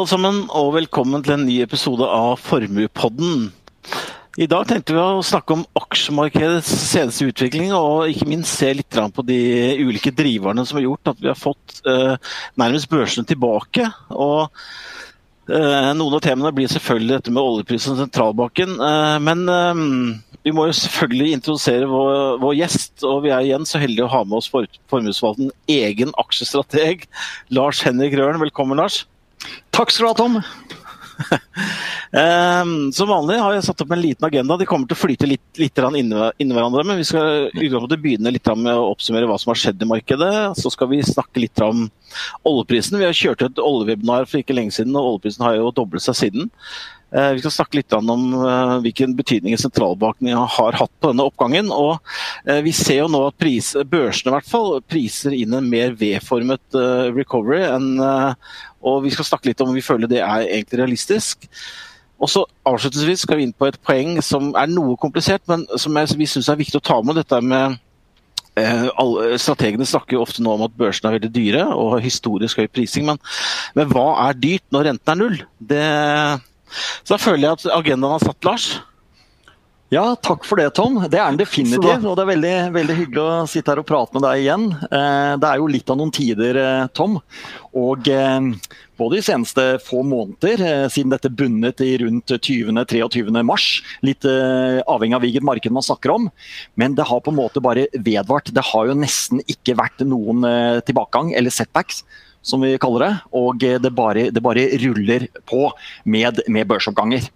Alle sammen, og velkommen til en ny episode av Formuepodden. I dag tenkte vi å snakke om aksjemarkedets seneste utvikling, og ikke minst se litt på de ulike driverne som har gjort at vi har fått eh, nærmest børsene tilbake. Og eh, Noen av temaene blir selvfølgelig dette med oljeprisen og sentralbanken, eh, men eh, vi må jo selvfølgelig introdusere vår, vår, gjest, og vi er igjen så heldige å ha med oss for, formuesforvalteren egen aksjestrateg, Lars Henrik Røren. Velkommen, Lars. Takk skal du ha, Tom. um, som vanlig har jeg satt opp en liten agenda. De kommer til å flyte litt, litt inn i hverandre. Men vi skal begynne litt med å oppsummere hva som har skjedd i markedet. Så skal vi snakke litt om oljeprisen. Vi har kjørt et oljewebinar for ikke lenge siden, og oljeprisen har jo doblet seg siden. Eh, vi skal snakke litt om eh, hvilken betydning sentralbanken har hatt på denne oppgangen. og eh, Vi ser jo nå at pris, børsene i hvert fall, priser inn en mer V-formet recovery. Enn, og Vi skal snakke litt om om vi føler det er egentlig realistisk. Og så Avslutningsvis skal vi inn på et poeng som er noe komplisert, men som jeg, vi syns er viktig å ta med. dette med Strategene snakker jo ofte nå om at børsene er veldig dyre og har historisk høy prising, men, men hva er dyrt når renten er null? Det så da føler jeg at agendaen har satt, Lars. Ja, takk for det, Tom. Det er den definitivt. Og det er veldig, veldig, hyggelig å sitte her og prate med deg igjen. Eh, det er jo litt av noen tider, eh, Tom. Og eh, både de seneste få måneder, siden dette bundet i rundt 20.-23. mars, litt avhengig av hvilket marked man snakker om, men det har på en måte bare vedvart. Det har jo nesten ikke vært noen tilbakegang eller setbacks som vi kaller det. Og det bare, det bare ruller på med, med børsoppganger.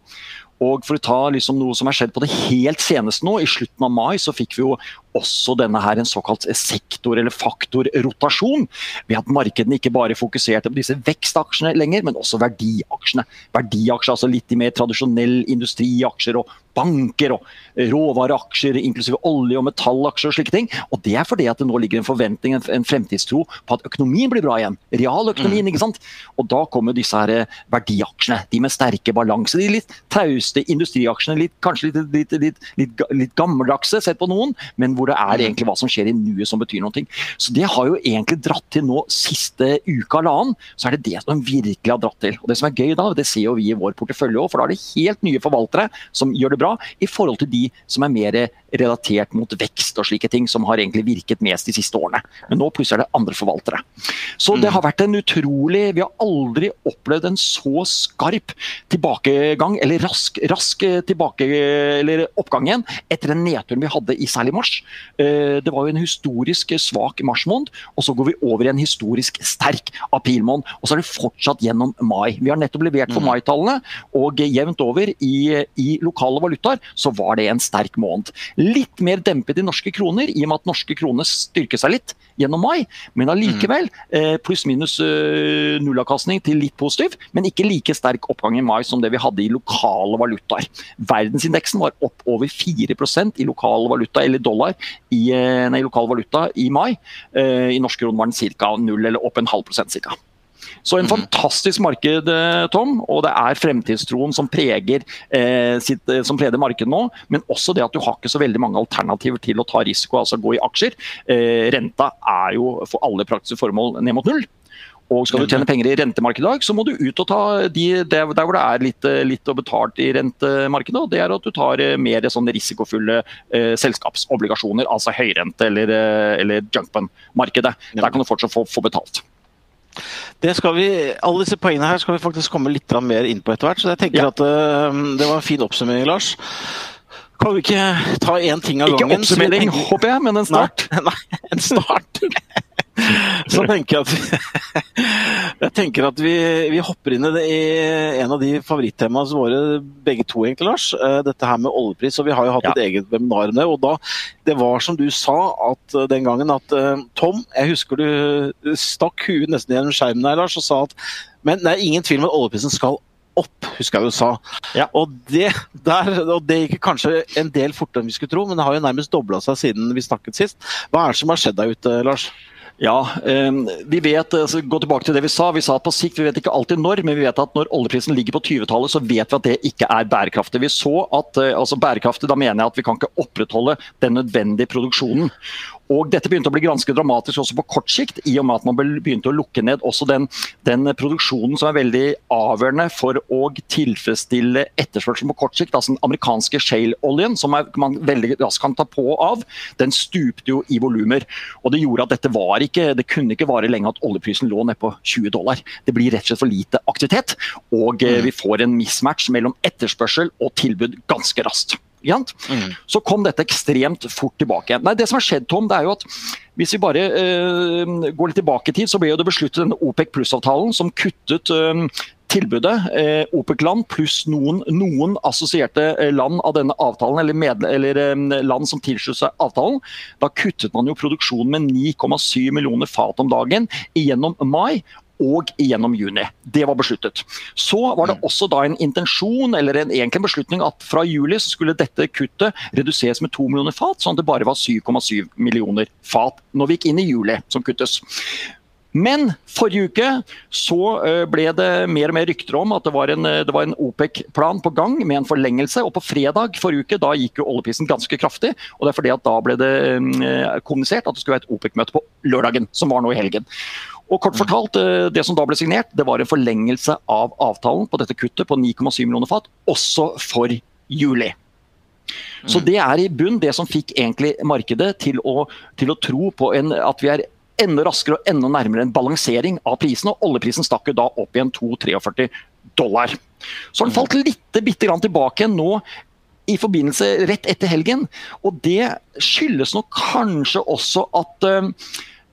Og for å ta liksom noe som har skjedd på det helt seneste nå, i slutten av mai så fikk vi jo også denne her en såkalt sektor- eller faktorrotasjon. Ved at markedene ikke bare fokuserte på disse vekstaksjene lenger, men også verdiaksjene. Verdiaksjer, altså litt i mer tradisjonell industriaksjer og banker og råvareaksjer, inklusive olje- og metallaksjer og slike ting. Og det er fordi at det nå ligger en forventning, en fremtidstro på at økonomien blir bra igjen. Realøkonomien, mm. ikke sant. Og da kommer disse her eh, verdiaksjene. De med sterke balanse. De litt tauste industriaksjene, litt, kanskje litt, litt, litt, litt gammeldagse sett på noen, men hvor det er mm. egentlig hva som skjer i nuet som betyr noe. Så det har jo egentlig dratt til nå siste uka eller annen, så er det det som virkelig har dratt til. Og det som er gøy da, det ser jo vi i vår portefølje òg, for da er det helt nye forvaltere som gjør det bra, i forhold til de som er mer relatert mot vekst og slike ting, som har egentlig virket mest de siste årene. Men nå plutselig er det andre forvaltere. Så det mm. har vært en utrolig Vi har aldri opplevd en så skarp tilbakegang, eller rask, rask tilbake, eller oppgang igjen, etter den nedturen vi hadde i særlig mars. Eh, det var jo en historisk svak marsmåned, og så går vi over i en historisk sterk aprilmåned. Og så er det fortsatt gjennom mai. Vi har nettopp levert for mm. mai-tallene, og jevnt over i, i lokale valutaer så var det en sterk måned. Litt mer dempet i norske kroner, i og med at norske kroner styrker seg litt gjennom mai, men allikevel mm. pluss-minus nullavkastning til litt positiv, men ikke like sterk oppgang i mai som det vi hadde i lokale valutaer. Verdensindeksen var opp over 4% i lokal valuta eller dollar i, nei, lokal valuta i mai. I norske kroner var den ca. null eller opp en halv prosent ca. Så en mm. fantastisk marked, eh, Tom. Og det er fremtidstroen som preger, eh, sitt, eh, som preger markedet nå. Men også det at du har ikke så veldig mange alternativer til å ta risiko, altså gå i aksjer. Eh, renta er jo for alle praktiske formål ned mot null. Og skal du tjene penger i rentemarkedet i dag, så må du ut og ta de, der, hvor det er litt, eh, litt betalt i rentemarkedet. og Det er at du tar mer sånn risikofulle eh, selskapsobligasjoner, altså høyrente eller, eller junkbond-markedet. Der kan du fortsatt få, få betalt. Det skal vi, Alle disse poengene her skal vi faktisk komme litt mer inn på etter hvert. Så jeg tenker ja. at uh, det var en fin oppsummering, Lars. Kan vi ikke ta én ting av gangen? Ikke oppsummering, håper jeg, men en start. Nei, nei en start. Så tenker jeg at, jeg tenker at vi, vi hopper inn i, det, i en av de favorittemaene våre begge to, egentlig, Lars. Eh, dette her med oljepris. og Vi har jo hatt ja. et eget webinar om det. og da, Det var som du sa at eh, den gangen at eh, Tom, jeg husker du stakk huet nesten gjennom skjermen her, Lars, og sa at men det er ingen tvil om at oljeprisen skal opp, husker jeg du sa. Ja. Og, det, der, og det gikk kanskje en del fortere enn vi skulle tro, men det har jo nærmest dobla seg siden vi snakket sist. Hva er det som har skjedd der ute, Lars? Ja, ehm, vi vet, altså, gå tilbake til det Vi sa Vi sa at på sikt, vi vet ikke alltid når, men vi vet at når oljeprisen ligger på 20-tallet, så vet vi at det ikke er bærekraftig. Vi så at, eh, altså Bærekraftig, da mener jeg at vi kan ikke opprettholde den nødvendige produksjonen. Og Dette begynte å bli ganske dramatisk også på kort sikt, i og med at man begynte å lukke ned også den, den produksjonen som er veldig avgjørende for å tilfredsstille etterspørselen på kort sikt. altså Den amerikanske shale-oljen, som er, man veldig raskt kan ta på av, den stupte jo i volumer. Og det gjorde at dette var ikke, det kunne ikke vare lenge at oljeprisen lå ned på 20 dollar. Det blir rett og slett for lite aktivitet, og eh, mm. vi får en mismatch mellom etterspørsel og tilbud ganske raskt. Mm. Så kom dette ekstremt fort tilbake. Nei, det som har skjedd, Tom, det er jo at hvis vi bare uh, går litt tilbake i tid, så ble jo det besluttet denne OPEC pluss-avtalen som kuttet uh, tilbudet. Eh, OPEC-land pluss noen, noen, assosierte land av denne avtalen, eller, med, eller eh, land som tilslutter seg avtalen. Da kuttet man jo produksjonen med 9,7 millioner fat om dagen gjennom mai og gjennom juni. Det var besluttet. Så var det mm. også da en intensjon, eller en egentlig beslutning, at fra juli skulle dette kuttet reduseres med 2 millioner fat, sånn at det bare var 7,7 millioner fat når vi gikk inn i juli som kuttes. Men forrige uke så eh, ble det mer og mer rykter om at det var en, en OPEC-plan på gang med en forlengelse. Og på fredag forrige uke da gikk jo oljeprisen ganske kraftig. og det er fordi at Da ble det eh, kommunisert at det skulle være et OPEC-møte på lørdagen, som var nå i helgen. Og kort fortalt, eh, Det som da ble signert, det var en forlengelse av avtalen på dette kuttet på 9,7 millioner fat, også for juli. Så mm. Det er i bunn det som fikk egentlig markedet til å, til å tro på en, at vi er enda raskere og enda nærmere en balansering av prisene. og Oljeprisen stakk jo da opp igjen 2,43 dollar. Så har den falt litt bitte grann tilbake nå i forbindelse rett etter helgen. Og det skyldes nok kanskje også at Ehm,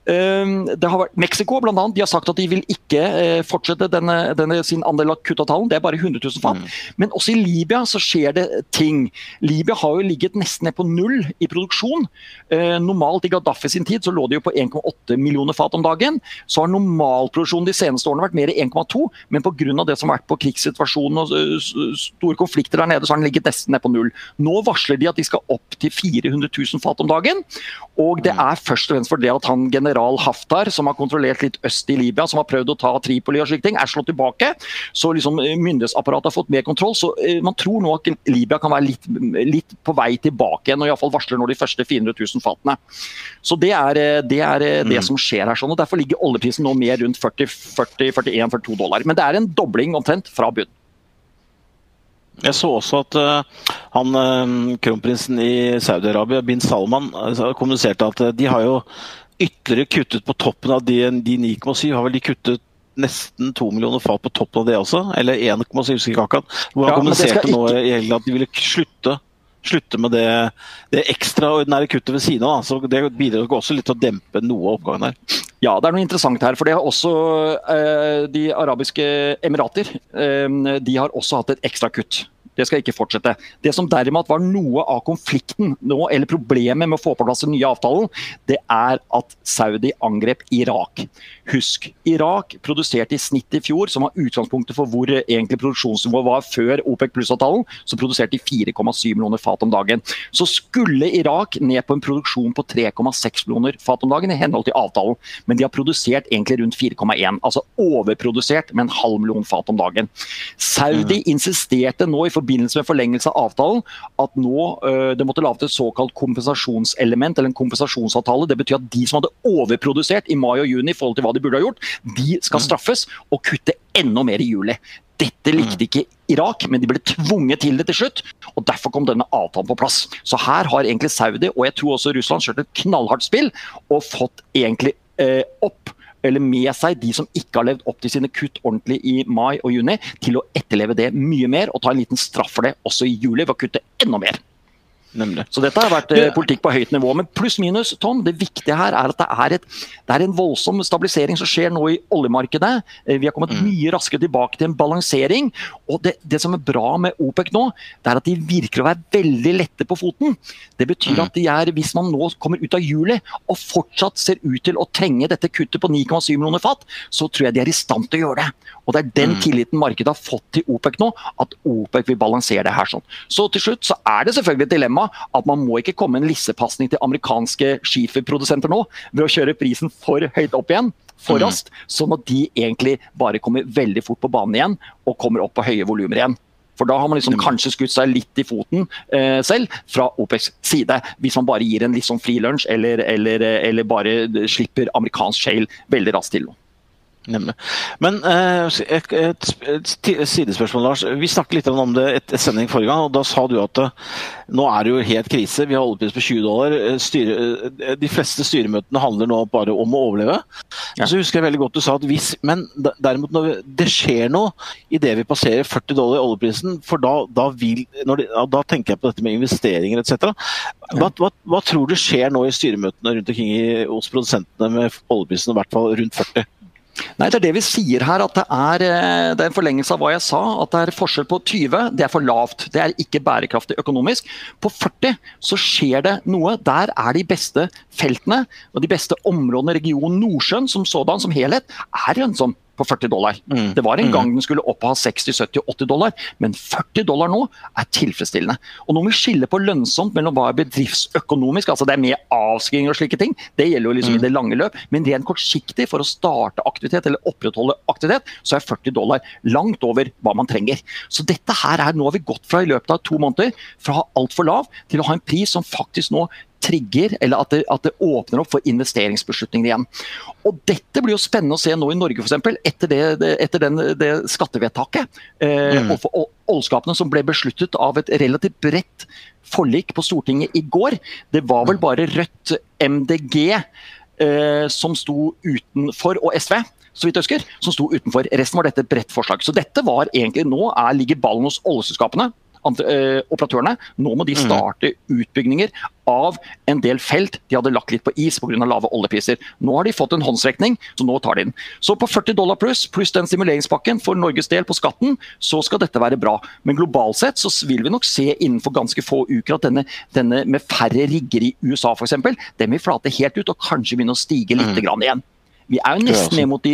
det har vært Mexico blant annet, de har sagt at de vil ikke eh, fortsette denne, denne sin andel av kuttavtalen. Det er bare 100 000 fat. Mm. Men også i Libya så skjer det ting. Libya har jo ligget nesten ned på null i produksjon. Eh, normalt i Gaddafi sin tid så lå det jo på 1,8 millioner fat om dagen. Så har normalproduksjonen de seneste årene vært mer i 1,2, men pga. det som har vært på krigssituasjonen og store konflikter der nede, så har den ligget nesten ned på null. Nå varsler de at de skal opp til 400 000 fat om dagen. Og det mm. er først og fremst fordi at han genererer general Haftar, som har kontrollert litt øst i Libya, som har prøvd å ta Tripoli og slike ting, er slått tilbake. Så liksom eh, myndighetsapparatet har fått mer kontroll. Så eh, man tror nå at Libya kan være litt, litt på vei tilbake igjen, og iallfall varsler nå de første 400 000 fatene. Så det er eh, det, er det mm. som skjer her. sånn, og Derfor ligger oljeprisen nå mer rundt 40-41-42 dollar. Men det er en dobling omtrent fra bunn. Jeg så også at uh, han uh, kronprinsen i Saudi-Arabia, bin Salman, uh, kommuniserte at de har jo ytterligere kuttet på toppen av de, de 9,7, har vel de kuttet nesten 2 millioner fat på toppen av det også? Eller 1,7, husker ikke akkurat. Hvor han ja, kommuniserte nå i helgen at de ville slutte, slutte med det, det ekstraordinære kuttet ved siden av. Så det bidrar også litt til å dempe noe av oppgangen her. Ja, det er noe interessant her. For det har også eh, de arabiske emirater eh, de har også hatt et ekstra kutt. Det skal ikke fortsette. Det som derimot var noe av konflikten nå, eller problemet med å få på plass den nye avtalen, det er at Saudi angrep Irak. Husk, Irak produserte i snitt i fjor, som var utgangspunktet for hvor egentlig produksjonsnivået var før OPEC pluss-avtalen, så produserte de 4,7 millioner fat om dagen. Så skulle Irak ned på en produksjon på 3,6 millioner fat om dagen i henhold til avtalen, men de har produsert egentlig rundt 4,1, altså overprodusert med en halv million fat om dagen. Saudi mm. insisterte nå i forbindelse med forlengelse av avtalen at nå øh, det måtte lages et såkalt kompensasjonselement eller en kompensasjonsavtale. Det betyr at de som hadde overprodusert i mai og juni i forhold til hva de burde ha gjort, de skal mm. straffes og kutte enda mer i juli. Dette likte mm. ikke Irak, men de ble tvunget til det til slutt. og Derfor kom denne avtalen på plass. Så her har egentlig Saudi og jeg tror også Russland kjørt et knallhardt spill og fått egentlig eh, opp eller med seg de som ikke har levd opp til sine kutt ordentlig i mai og juni, til å etterleve det mye mer og ta en liten straff for det også i juli ved å kutte enda mer. Nemlig. Så dette har vært eh, politikk på høyt nivå. Men pluss minus, Tom, det viktige her er at det er, et, det er en voldsom stabilisering som skjer nå i oljemarkedet. Eh, vi har kommet mm. mye raskere tilbake til en balansering. Og det, det, som er bra med OPEC nå, det er at de virker å være veldig lette på foten. Det betyr mm. at de er, hvis man nå kommer ut av juli og fortsatt ser ut til å trenge dette kuttet på 9,7 millioner fat, så tror jeg de er i stand til å gjøre det. Og Det er den mm. tilliten markedet har fått til OPEC nå, at OPEC vil balansere det her. sånn. Så til slutt så er det selvfølgelig et dilemma at man må ikke komme en lissepasning til amerikanske skiferprodusenter nå ved å kjøre prisen for høyt opp igjen. For raskt, sånn at de egentlig bare kommer veldig fort på banen igjen og kommer opp på høye volumer igjen. For da har man liksom kanskje skutt seg litt i foten eh, selv fra OPECs side. Hvis man bare gir en litt sånn frilunsj eller, eller, eller bare slipper amerikansk shale veldig raskt til. Nemlig. Men eh, et, et, sidespørsmål, Lars. Vi snakket litt om det et, et sending forrige gang. og Da sa du at eh, nå er det jo helt krise. Vi har oljepris på 20 dollar. Eh, styre, de fleste styremøtene handler nå bare om å overleve. Ja. Så husker jeg veldig godt du sa at hvis Men derimot når det skjer noe idet vi passerer 40 dollar i oljeprisen, for da, da, vil, de, da tenker jeg på dette med investeringer etc. Hva, hva, hva tror du skjer nå i styremøtene rundt omkring hos produsentene med oljeprisen i hvert fall rundt 40? Nei, Det er det vi sier her. at det er, eh, det er en forlengelse av hva jeg sa. At det er forskjell på 20, det er for lavt. Det er ikke bærekraftig økonomisk. På 40 så skjer det noe. Der er de beste feltene og de beste områdene, regionen Nordsjøen som sådan, som helhet, er lønnsom på 40 dollar. Mm. Det var en gang mm. den skulle opp og ha 60-70-80 dollar, men 40 dollar nå er tilfredsstillende. Og Når vi skille på lønnsomt mellom hva er bedriftsøkonomisk, altså det er med avskriving og slike ting, det gjelder jo liksom mm. i det lange løp, men rent kortsiktig for å starte aktivitet eller opprettholde aktivitet, så er 40 dollar langt over hva man trenger. Så dette her er, nå har vi gått fra i løpet av to måneder fra altfor lav til å ha en pris som faktisk nå trigger, eller at det, at det, åpner opp for investeringsbeslutninger igjen. Og Dette blir jo spennende å se nå i Norge, f.eks. Etter, det, det, etter den, det skattevedtaket eh, mm. og oljeskapene som ble besluttet av et relativt bredt forlik på Stortinget i går. Det var vel bare Rødt, MDG eh, som sto utenfor, og SV så vidt jeg husker, som sto utenfor. Resten var dette et bredt forslag. Så dette var egentlig, Nå er, ligger ballen hos oljeselskapene operatørene. Nå må de mm. starte utbygginger av en del felt de hadde lagt litt på is pga. lave oljepriser. Nå har de fått en håndsrekning, så nå tar de den. Så på 40 dollar pluss, pluss den stimuleringspakken for Norges del på skatten, så skal dette være bra. Men globalt sett så vil vi nok se innenfor ganske få uker at denne, denne med færre rigger i USA f.eks., den vil flate helt ut og kanskje begynne å stige litt mm. igjen. Vi er jo nesten ned mot,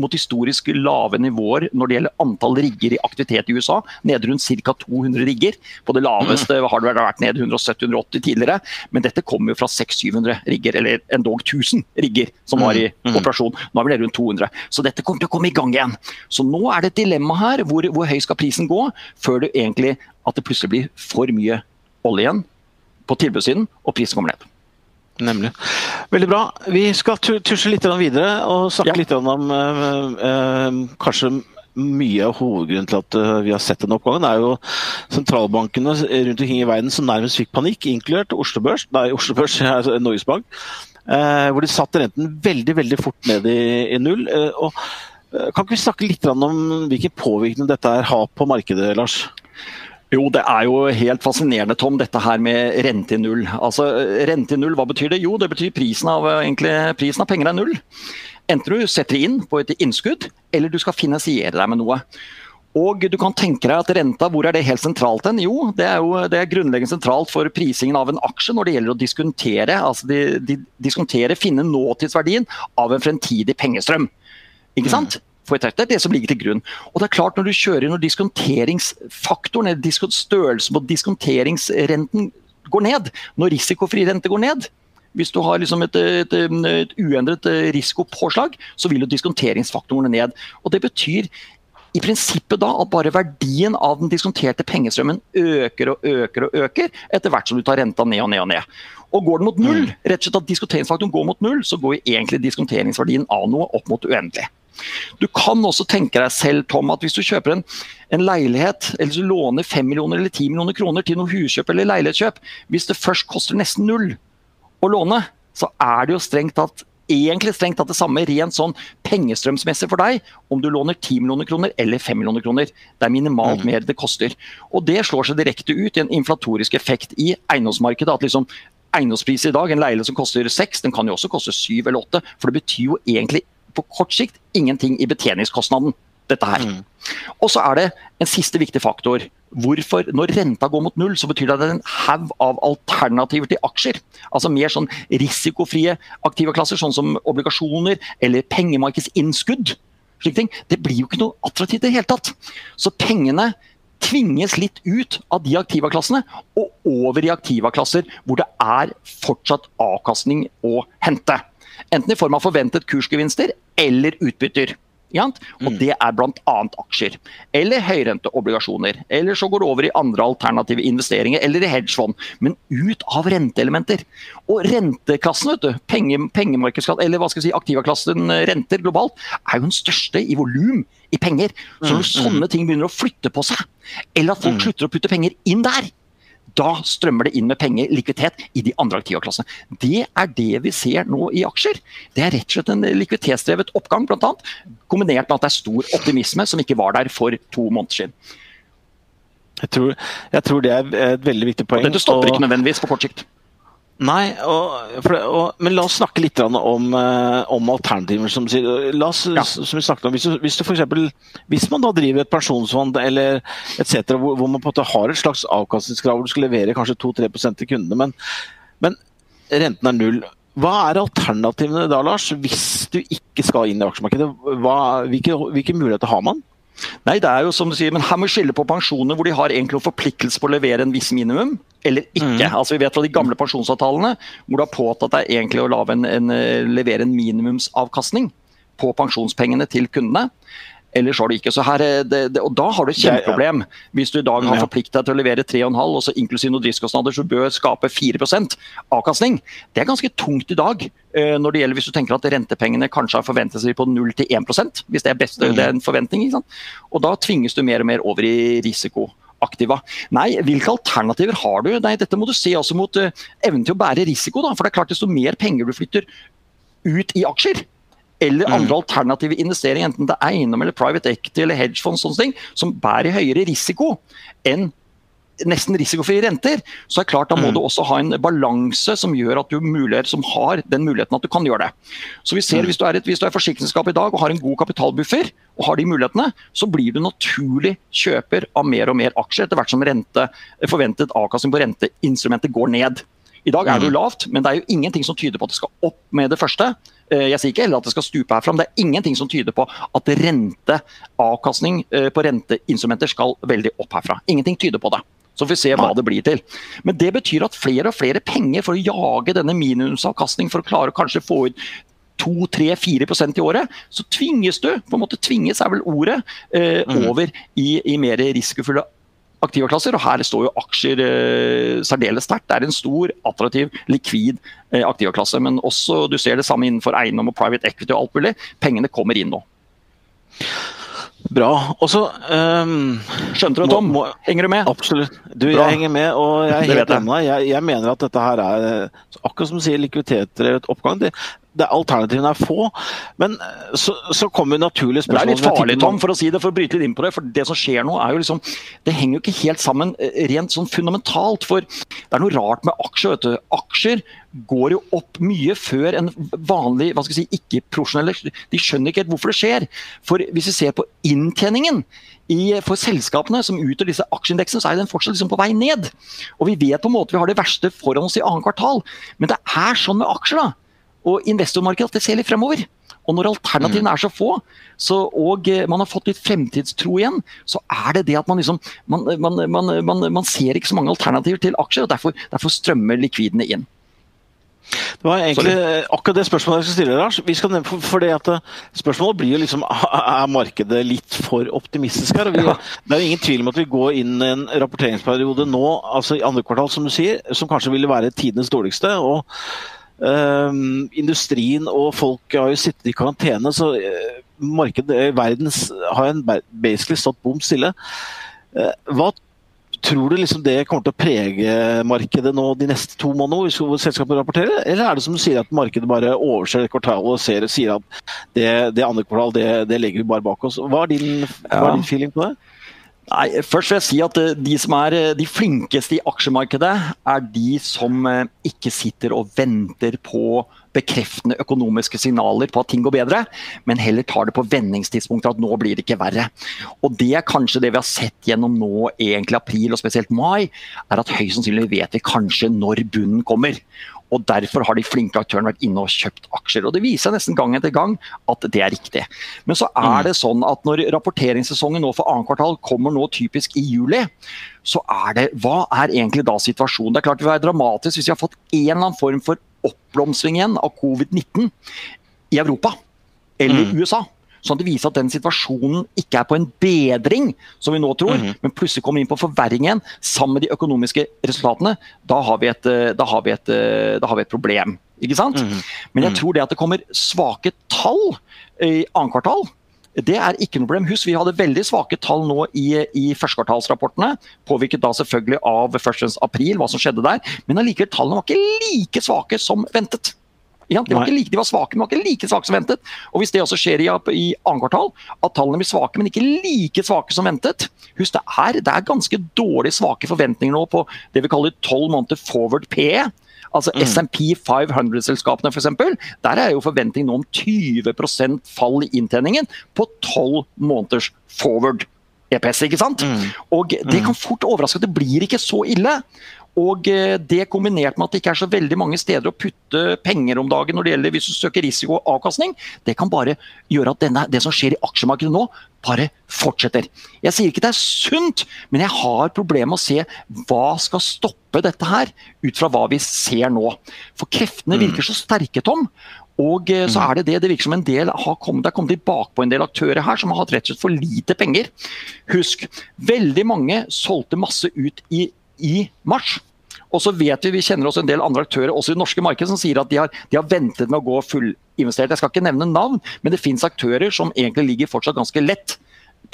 mot historisk lave nivåer når det gjelder antall rigger i aktivitet i USA. Nede rundt ca. 200 rigger. På det laveste mm. har det vært ned 170-180 tidligere. Men dette kommer jo fra 600-700 rigger, eller endog 1000 rigger som var i mm. Mm. operasjon. Nå er vi nede rundt 200. Så dette kommer til å komme i gang igjen. Så nå er det et dilemma her. Hvor, hvor høy skal prisen gå før det egentlig at det plutselig blir for mye olje igjen på tilbudssiden, og prisen kommer ned. Nemlig. Veldig bra. Vi skal tusje litt videre og snakke ja. litt om øh, øh, kanskje mye av hovedgrunnen til at øh, vi har sett denne oppgangen, er jo sentralbankene rundt omkring i verden som nærmest fikk panikk, inkludert Oslo Børs, nei, Oslo Børs, Norges Bank, hvor de satte renten veldig veldig fort ned i, i null. og kan ikke vi snakke litt om hvilken påvirkning dette har på markedet, Lars? Jo, det er jo helt fascinerende, Tom, dette her med rente i null. Altså, Rente i null, hva betyr det? Jo, det betyr prisen av, egentlig, prisen av penger er null. Enten du setter inn på et innskudd, eller du skal finansiere deg med noe. Og du kan tenke deg at renta, hvor er det helt sentralt hen? Jo, det er jo det er grunnleggende sentralt for prisingen av en aksje når det gjelder å diskontere, altså de, de, diskontere finne nåtidsverdien av en fremtidig pengestrøm. Ikke sant? Mm det er det som ligger til grunn. Og det er klart Når du kjører når diskonteringsfaktoren, eller størrelsen på diskonteringsrenten går ned, når risikofri rente går ned, hvis du har liksom et, et, et, uendret risikopåslag, så vil jo diskonteringsfaktorene ned. Og Det betyr i prinsippet da at bare verdien av den diskonterte pengestrømmen øker og øker og øker etter hvert som du tar renta ned og ned og ned. Og Går den mot null, mm. rett og slett at diskonteringsfaktoren går mot null, så går egentlig diskonteringsverdien av noe opp mot uendelig. Du kan også tenke deg selv Tom, at hvis du kjøper en, en leilighet, eller du låner 5 millioner eller 10 millioner kroner til noe huskjøp eller leilighetskjøp, hvis det først koster nesten null å låne, så er det jo strengt tatt egentlig strengt tatt det samme rent sånn pengestrømsmessig for deg om du låner 10 millioner kroner eller 5 millioner kroner. Det er minimalt mm. mer det koster. Og Det slår seg direkte ut i en inflatorisk effekt i eiendomsmarkedet. at liksom Eiendomspris i dag, en leilighet som koster 6, den kan jo også koste 7 eller 8. For det betyr jo egentlig på kort sikt ingenting i betjeningskostnaden. dette her. Mm. Og så er det en siste viktig faktor. Hvorfor, Når renta går mot null, så betyr det at det er en haug av alternativer til aksjer. Altså mer sånn risikofrie aktive klasser, sånn som obligasjoner eller pengemarkedsinnskudd. Det blir jo ikke noe attraktivt i det hele tatt. Så pengene tvinges litt ut av de aktivaklassene og over i aktivaklasser hvor det er fortsatt avkastning å hente. Enten i form av forventet kursgevinster eller utbytter. Og mm. det er bl.a. aksjer. Eller høyrenteobligasjoner. Eller så går det over i andre alternative investeringer, eller i hedgefond. Men ut av renteelementer. Og renteklassen, vet du, penge, pengemarkedsklassen, eller hva skal jeg si, aktivaklassen eh, renter globalt, er jo den største i volum i penger. Så når mm, mm. sånne ting begynner å flytte på seg, eller at folk slutter å putte penger inn der, da strømmer det inn med penger, likviditet, i de andre aktivaklassene. Det er det vi ser nå i aksjer. Det er rett og slett en likviditetsdrevet oppgang, bl.a. Kombinert med at det er stor optimisme som ikke var der for to måneder siden. Jeg tror, jeg tror det er et veldig viktig poeng. Og dette stopper ikke nødvendigvis på kort sikt. Nei, og, og, men la oss snakke litt om, eh, om alternativer. Som, la oss, ja. som vi snakket om, hvis, du, hvis, du for eksempel, hvis man da driver et pensjonsfond eller et cetera, hvor, hvor, man på en måte har et slags avkastningskrav hvor du skal levere kanskje 2-3 til kundene, men, men renten er null. Hva er alternativene da, Lars, hvis du ikke skal inn i aksjemarkedet? Hva, hvilke, hvilke muligheter har man? Nei, det er jo som du sier, men Her må vi skille på pensjoner hvor de har egentlig en forpliktelse på å levere en viss minimum, eller ikke. Mm. Altså Vi vet fra de gamle pensjonsavtalene hvor det har påtatt deg egentlig å en, en, eh, levere en minimumsavkastning på pensjonspengene til kundene. Ellers har du ikke. Så her, det, det, og Da har du et kjempeproblem. Hvis du i dag har forpliktet deg til å levere 3,5, og så inklusiv noen driftskostnader, så bør skape 4% avkastning. Det er ganske tungt i dag. Eh, når det gjelder Hvis du tenker at rentepengene kanskje har forventet seg på 0-1% hvis det er, best, det er en forventning. Og Da tvinges du mer og mer over i risikoaktiva. Nei, hvilke alternativer har du? Nei, Dette må du se også mot uh, evnen til å bære risiko. Da. For det er klart Desto mer penger du flytter ut i aksjer, eller mm. andre alternative investeringer, enten det er eiendom eller private equity eller hedgefond, sånne ting, som bærer høyere risiko enn nesten risikofrie renter, så er det klart da må mm. du også ha en balanse som gjør at du mulighet, som har den muligheten at du kan gjøre det. Så vi ser mm. Hvis du er et hvis du er forsikringsselskap i dag og har en god kapitalbuffer, og har de mulighetene, så blir du naturlig kjøper av mer og mer aksjer etter hvert som rente, forventet avkastning på renteinstrumentet går ned. I dag er det jo mm. lavt, men det er jo ingenting som tyder på at det skal opp med det første. Eh, jeg sier ikke heller at det skal stupe herfra, men det er ingenting som tyder på at renteavkastning eh, på renteinstrumenter skal veldig opp herfra. Ingenting tyder på det. Så får vi se hva det blir til. Men det betyr at flere og flere penger for å jage denne minimumsavkastning for å klare å kanskje få ut 2-3-4% i året, så tvinges du, på en måte tvinges er vel ordet, eh, mm. over i, i mer risikofulle aktivaklasser. Og her står jo aksjer eh, særdeles sterkt. Det er en stor, attraktiv, likvid eh, aktivaklasse. Men også, du ser det samme innenfor eiendom og private equity og alt mulig. Pengene kommer inn nå. Bra. Og så um, Skjønte du, Tom? Må, henger du med? Absolutt. Du, Bra. jeg henger med, og jeg er helt enig. Jeg, jeg mener at dette her er akkurat som du sier, likviditetsdrevet oppgang. Det, det, alternativene er få. Men eh, så, så kommer naturlige spørsmål Det er litt farlig, Tom, for å si det, for å bryte litt inn på det. For det som skjer nå, er jo liksom Det henger jo ikke helt sammen eh, rent sånn fundamentalt. For det er noe rart med aksjer. vet du. Aksjer går jo opp mye før en vanlig hva skal jeg si, ikke-profesjonelle De skjønner ikke helt hvorfor det skjer. For hvis vi ser på inntjeningen i, for selskapene som utgjør disse aksjeindeksene, så er den fortsatt liksom på vei ned. Og vi vet på en måte vi har det verste foran oss i annet kvartal. Men det er sånn med aksjer. da og investormarkedet at det ser litt fremover. Og når alternativene mm. er så få, så, og eh, man har fått litt fremtidstro igjen, så er det det at man liksom Man, man, man, man ser ikke så mange alternativer til aksjer, og derfor, derfor strømmer likvidene inn. Det var egentlig Sorry. akkurat det spørsmålet jeg skal stille, Lars. Vi skal, for, for det at eh, Spørsmålet blir jo liksom er markedet litt for optimistisk her. Vi, ja. Det er jo ingen tvil om at vi går inn i en rapporteringsperiode nå, altså i andre kvartal, som du sier, som kanskje ville være tidenes dårligste. og Um, industrien og folk har jo sittet i karantene, så uh, markedet i verden har en basically stått bom stille. Uh, hva tror du liksom det kommer til å prege markedet nå de neste to månedene, hvor selskapet rapporterer? Eller er det som du sier at markedet bare overser kvartalet og ser, sier at det, det andre kvartal det, det, legger vi bare bak oss? Hva er din, hva er din feeling på det? Nei, først vil jeg si at eh, De som er eh, de flinkeste i aksjemarkedet, er de som eh, ikke sitter og venter på bekreftende økonomiske signaler på at ting går bedre, men heller tar det på vendingstidspunktet at nå blir det ikke verre. Og Det er kanskje det vi har sett gjennom nå egentlig april og spesielt mai, er at høyst sannsynlig vet vi kanskje når bunnen kommer og Derfor har de flinke aktørene vært inne og kjøpt aksjer. og Det viser nesten gang etter gang at det er riktig. Men så er mm. det sånn at når rapporteringssesongen nå for annet kvartal kommer nå typisk i juli, så er det Hva er egentlig da situasjonen? Det er klart det vil være dramatisk hvis vi har fått en eller annen form for oppblomstring igjen av covid-19 i Europa eller mm. USA. sånn at det viser at den situasjonen ikke er på en bedring, som vi nå tror, Mhm. men plutselig kommer inn på forverring igjen, sammen med de økonomiske resultatene, da har vi et, eh, har vi et, eh, har vi et problem. Ikke sant? Mhm. Men jeg Mhm. tror det at det kommer svake tall i annet kvartal, det er ikke noe problem. Husk, vi hadde veldig svake tall nå i, i førstekvartalsrapportene. Påvirket da selvfølgelig av førstens april, hva som skjedde der. Men allikevel, tallene var ikke like svake som ventet. Ja, de, var ikke like, de var svake, men var ikke like svake som ventet. Og Hvis det også skjer i, i andre kvartal, at tallene blir svake, men ikke like svake som ventet Husk, det er, det er ganske dårlig svake forventninger nå på det vi kaller 12 måneder forward PE. Altså Mm. SMP 500-selskapene f.eks. Der er jo forventningen nå om 20% fall i inntjeningen på 12 måneders forward EPS. ikke sant? Mm. Og det kan fort overraske at det blir ikke så ille. Og eh, det kombinert med at det ikke er så veldig mange steder å putte penger om dagen når det gjelder hvis du søker risiko og avkastning, det kan bare gjøre at denne, det som skjer i aksjemarkedet nå, bare fortsetter. Jeg sier ikke det er sunt, men jeg har problemer med å se hva skal stoppe dette her, ut fra hva vi ser nå. For kreftene Mm. virker så sterke, Tom. Og eh, så er det det, det virker som en del har kommet, det er kommet tilbake på en del aktører her som har hatt rett og slett for lite penger. Husk, veldig mange solgte masse ut i, i mars. Og så vet vi, vi kjenner også en del andre aktører også i det norske markedet som sier at de har, de har ventet med å gå fullinvestert. Jeg skal ikke nevne navn, men det finnes aktører som egentlig ligger fortsatt ganske lett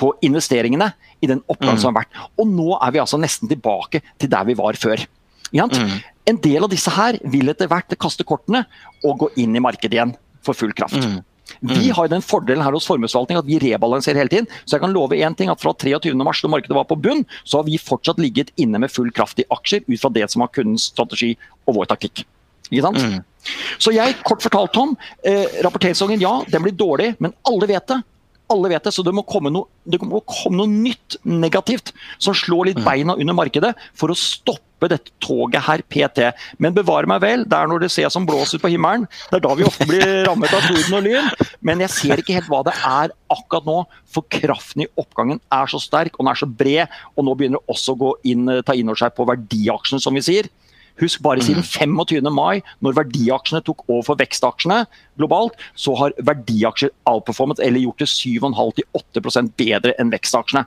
på investeringene i den oppgangen Mm. som har vært. Og nå er vi altså nesten tilbake til der vi var før. Mm. En del av disse her vil etter hvert kaste kortene og gå inn i markedet igjen for full kraft. Mm. Vi har den fordelen her hos formuesforvaltning at vi rebalanserer hele tiden. Så jeg kan love én ting, at fra 23. mars, da markedet var på bunn, så har vi fortsatt ligget inne med full kraft i aksjer ut fra det som var kundens strategi og vår taktikk. Ikke sant? Mm. Så jeg, kort fortalt Tom, eh, rapporteringssesongen ja, den blir dårlig, men alle vet det. Alle vet det, så det må komme noe, det må komme noe nytt negativt som slår litt beina under markedet for å stoppe dette toget her PT. Men bevare meg vel, det er når det ser som blåser ut på himmelen. Det er da vi ofte blir rammet av torden og lyn. Men jeg ser ikke helt hva det er akkurat nå, for kraften i oppgangen er så sterk og den er så bred. Og nå begynner det også å inn, ta inn over seg på verdiaksjene, som vi sier. Husk bare siden 25. mai, når verdiaksjene tok over for vekstaksjene globalt, så har verdiaksjer outperformet eller gjort det 7,5-8 bedre enn vekstaksjene.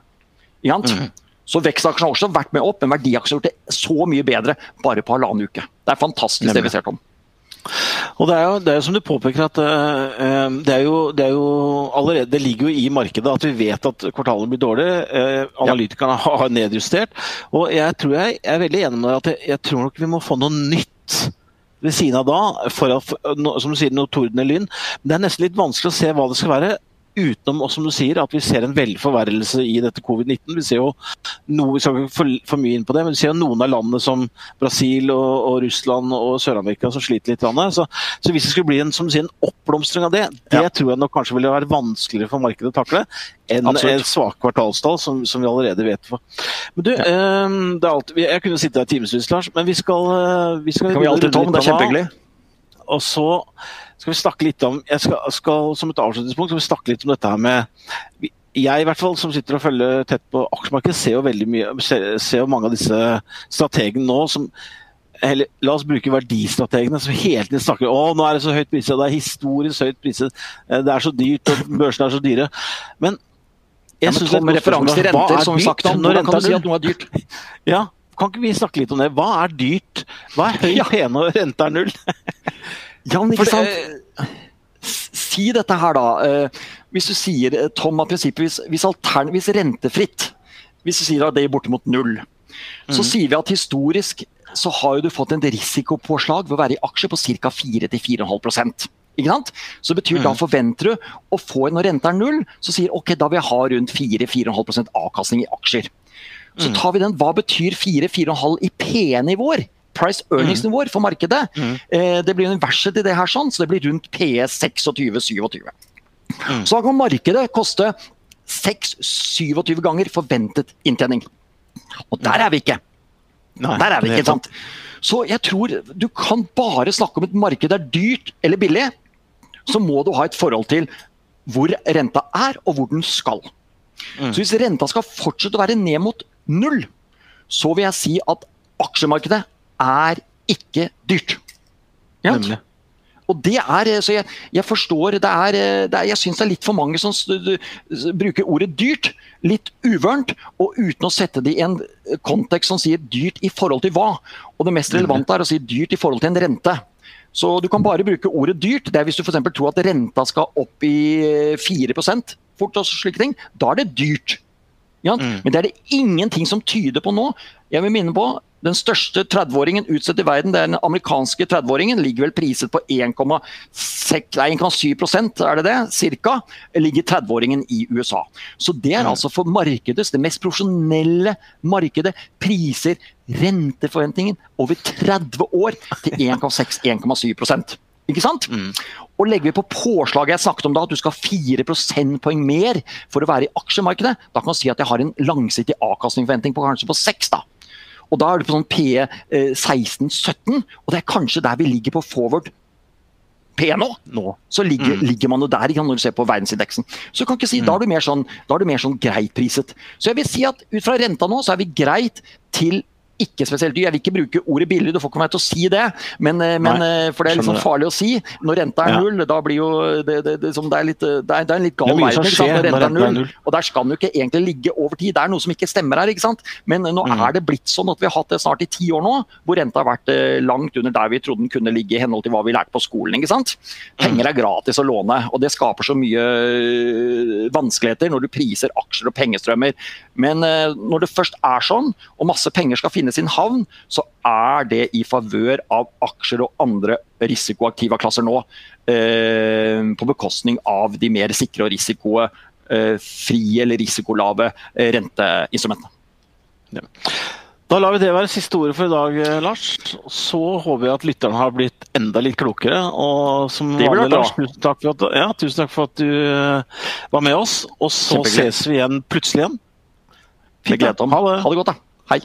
Mhm. Så vekstaksjene har også vært med opp, men verdiaksjer har gjort det så mye bedre bare på halvannen uke. Det er fantastisk det vi ser om. Og det er, jo, det er som du påpeker at eh, eh, det, er jo, det er jo allerede Det ligger jo i markedet at vi vet at kvartalet blir dårlig. Eh, analytikerne har nedjustert. Og jeg tror jeg, jeg er veldig enig med deg at jeg, jeg tror nok vi må få noe nytt ved siden av da, for som du sier, noe torden lyn. Men det er nesten litt vanskelig å se hva det skal være. Utenom og som du sier, at vi ser en velforverrelse i dette covid-19. Vi ser jo noe, vi skal ikke for, for mye inn på det, men vi ser jo noen av landene som Brasil og, og Russland og Sør-Amerika som sliter litt. Så, så hvis det skulle bli en, som sier, en oppblomstring av det, det Ja. tror jeg nok kanskje ville være vanskeligere for markedet å takle enn Absolutt. et svakt kvartalstall, som, som vi allerede vet. For. Men du, eh, det er alltid, jeg kunne sitte her timevis, Lars, men vi skal, eh, vi skal kan vi alltid, ta om, Det er kjempehyggelig. og så skal vi snakke litt om jeg skal, skal Som et avslutningspunkt skal vi snakke litt om dette her med Jeg i hvert fall, som sitter og følger tett på aksjemarkedet, ser jo veldig mye, ser, ser jo mange av disse strategene nå som eller, La oss bruke verdistrategene som hele tiden snakker å nå er det så høyt priset, det er historisk høyt priset, eh, det er så dyrt og børsene er så dyre. Men Ja, jeg men synes det er med referanse til renter, er som sagt. snakket når kan du si at noe er dyrt? Ja, kan ikke vi snakke litt om det? Hva er dyrt? Hva er høy Ja. PN og rente er null? Ja, men For ikke sant? Si dette her, da. Eh, Hvis du sier, eh, Tom, at hvis, hvis, altern, hvis rentefritt Hvis du sier at det er bortimot null, så sier vi at historisk så har du fått en risikopåslag ved å være i aksjer på ca. 4-4,5 ikke sant? Så betyr Da forventer du å få, når renta er null, så sier ok, da vil jeg ha rundt 4-4,5% avkastning i aksjer. Så tar vi den, Hva betyr 4-4,5 i P-nivåer? Price earnings-nivåer for markedet. Eh, det blir universet til det her, sånn, så det blir rundt PE 26-27. Så da kan markedet koste 6-27 ganger forventet inntjening. Og der er vi ikke. Nei, Der er vi ikke, sant? Så jeg tror du kan bare snakke om et marked er dyrt eller billig. Så må du ha et forhold til hvor renta er, og hvor den skal. Mm. Så hvis renta skal fortsette å være ned mot null, så vil jeg si at aksjemarkedet er ikke dyrt. Ja? Nemlig. Og det er, så Jeg, jeg forstår det er, det er Jeg syns det er litt for mange som bruker ordet dyrt, litt uvørent, og uten å sette det i en kontekst som sier dyrt i forhold til hva. Og Det mest relevante er å si dyrt i forhold til en rente. Så Du kan bare bruke ordet dyrt. Det er Hvis du for tror at renta skal opp i 4% fort og slike ting, da er det dyrt. Ja? Mm. Men det er det ingenting som tyder på nå. Jeg vil minne på den største 30-åringen utsatt i verden, det er den amerikanske 30-åringen, ligger vel priset på 1,7% er det det? Cirka, ligger 30-åringen i USA. Så det er altså for markedets, det mest profesjonelle markedet, priser renteforventningen over 30 år til 1,6-1,7% ikke sant? Mm. Og Legger vi på påslaget jeg snakket om da, at du skal ha 4 prosentpoeng mer for å være i aksjemarkedet, da kan du si at jeg har en langsiktig avkastningsforventning på kanskje på 6. da. Og Da er det på sånn P 16-17, eh, og det er kanskje der vi ligger på forward P nå. nå. Så ligger, mm. ligger man jo der når du ser på verdensindeksen. Så kan ikke si, mm. da, er du mer sånn, da er du mer sånn greit priset. Så jeg vil si at ut fra renta nå, så er vi greit til ikke spesielt dyr. Jeg vil ikke bruke ordet billig, du får ikke meg til å si det. Men, eh, men Nei, for det er litt sånn farlig å si. Når renta er null, ja. da blir jo det, det, det, det, er litt, det, er, en litt gal verden. Når renta er null, og der skal den jo ikke egentlig ligge over tid. Det er noe som ikke stemmer her. ikke sant? Men nå mm. er det blitt sånn at vi har hatt det snart i ti år nå, hvor renta har vært eh, langt under der vi trodde den kunne ligge i henhold til hva vi lærte på skolen. ikke sant? Penger er gratis å låne, og det skaper så mye vanskeligheter når du priser aksjer og pengestrømmer. Men når det først er sånn, og masse penger skal finne sin havn, så er det i favør av aksjer og andre risikoaktive klasser nå. Eh, på bekostning av de mer sikre og risikofrie eller risikolave eh, renteinstrumentene. Ja. Da lar vi det være siste ordet for i dag, eh, Lars. Så håper jeg at lytterne har blitt enda litt klokere. Og som vanlig, Lars, tusen takk, for at, ja, tusen takk for at du var med oss. Og så ses vi igjen plutselig igjen. Fint, ha det. ha det godt, da. Hei.